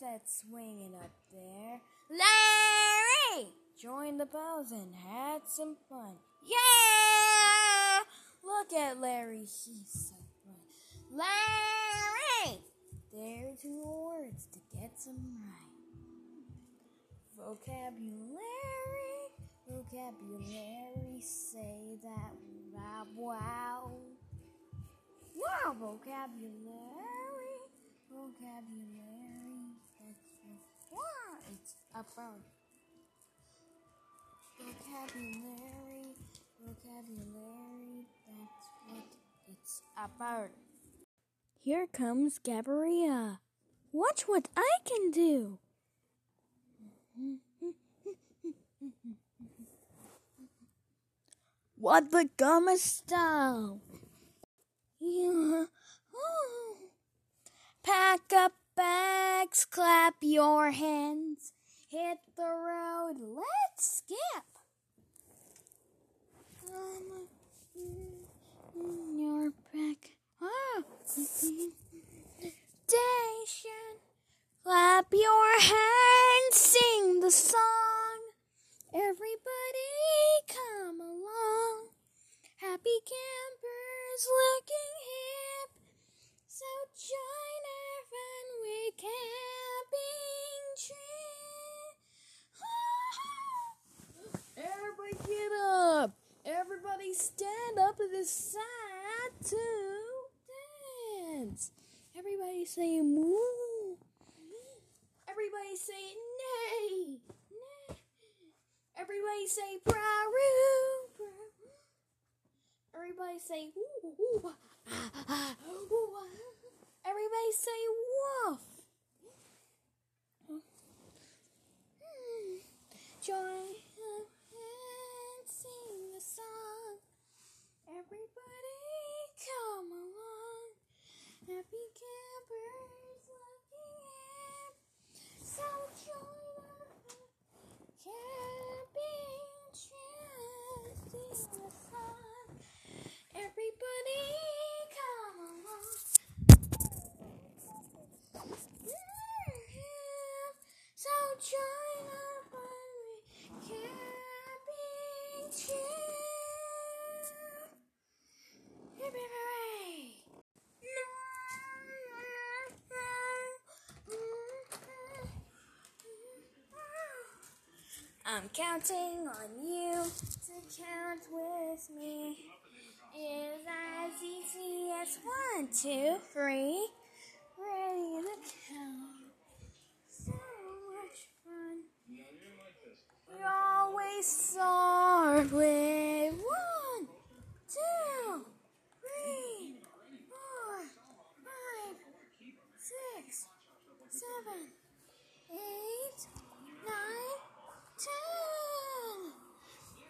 that's swinging up there. Larry! Join the pose and had some fun. Yeah! Look at Larry, he's so fun. Larry! There are two words to get some right. Vocabulary, vocabulary, say that wow, wow. Wow, vocabulary, vocabulary, wow, it's about vocabulary, vocabulary, that's what it's about. Here comes Gabriella. Watch what I can do. What the gum style? Yeah. Oh. Pack up bags, clap your hands, Stand up to the side to dance. Everybody say moo. Everybody say nay. Nay. Everybody say praroo. Everybody say woo. ooh, ah. Everybody say woof. Join Everybody come along. Happy campers looking hip. So join our camping trip. Sing a song. Everybody come along. So join our camping trip. I'm counting on you to count with me. It's as easy as one, two, three. Ready to count. So much fun. We always start with one, two, three, four, five, six, seven, eight, nine, ten.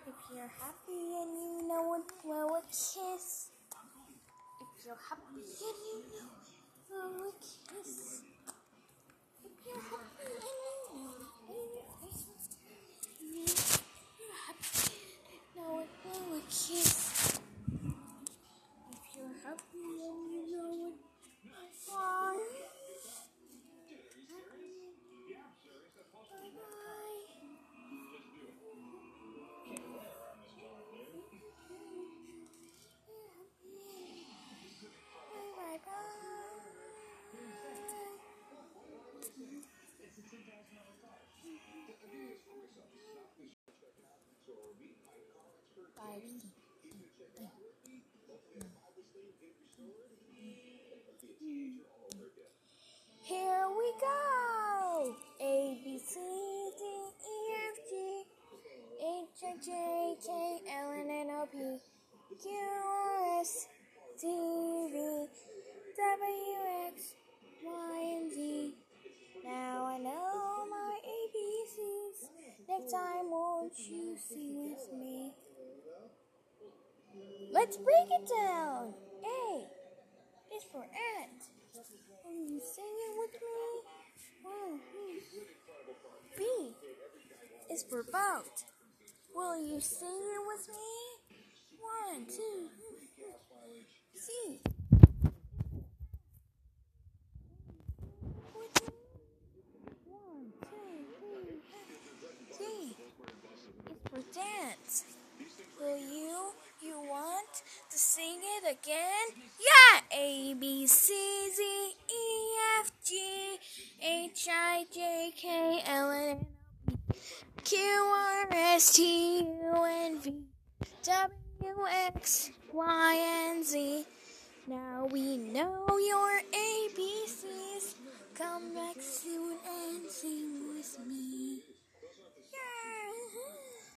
If you're happy and you know it, blow a kiss. If you're happy and you know it, blow a kiss. If you're happy and you know it, if you're happy and you know it, blow a kiss. Here we go! A B C D E F G H I J K L N N O P Q R S T V W X Y and Z. Now I know my ABCs. Next time, won't you sing with me? Let's break it down. A is for ant. And you sing it with me. One. Hmm. B is for boat. Will you sing it with me? One, two, C. Is for dance sing it again? Yeah! A, B, C, Z, E, F, G, H, I, J, K, L, N, Q, R, S, T, U, N, V, W, X, Y, and Z. Now we know your ABCs. Come back soon and sing with me. Yeah.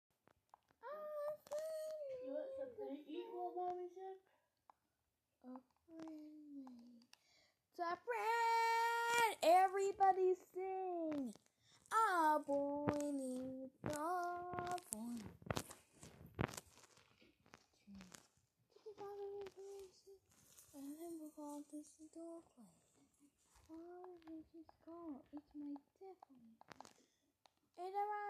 You want mommy's up? Friend, everybody sing. A boy needs a phone. And then we'll call this the dog play. Oh, this is called. It's my definitely. It's a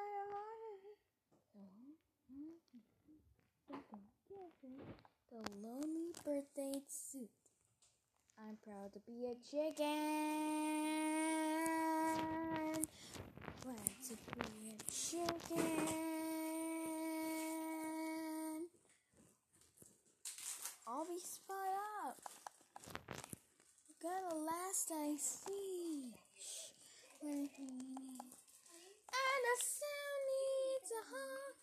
the lonely birthday suit. I'm proud to be a chicken. Glad to be a chicken. I'll be spot up. Got a last I see. And a sound needs a hug.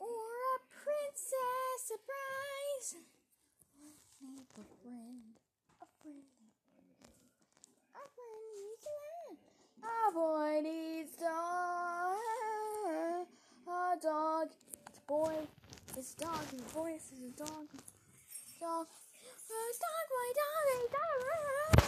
Or a princess surprise. Need a friend. A friend. A friend needs a friend. A boy needs dog. A dog. It's a boy. It's a dog. A boy. It's a dog. Dog. It's dog. Boy. Dog. It's dog.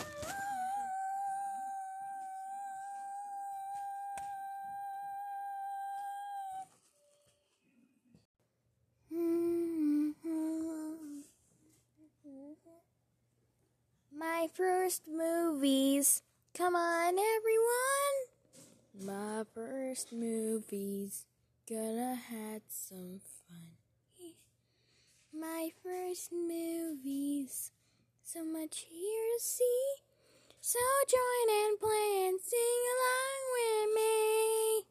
First movies. Come on, everyone. My first movies. Gonna have some fun. My first movies. So much here to see. So join and play and sing along with me.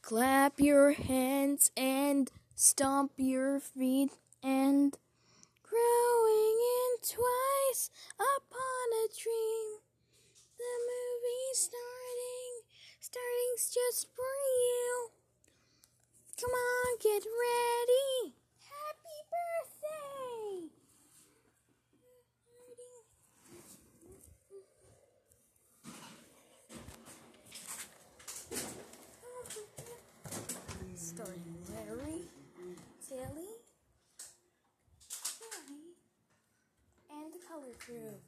Clap your hands and stomp your feet and growing in twice upon a dream. The movie's starting, starting's just for you. Come on, get ready. Happy birthday! Starting Larry, Tilly,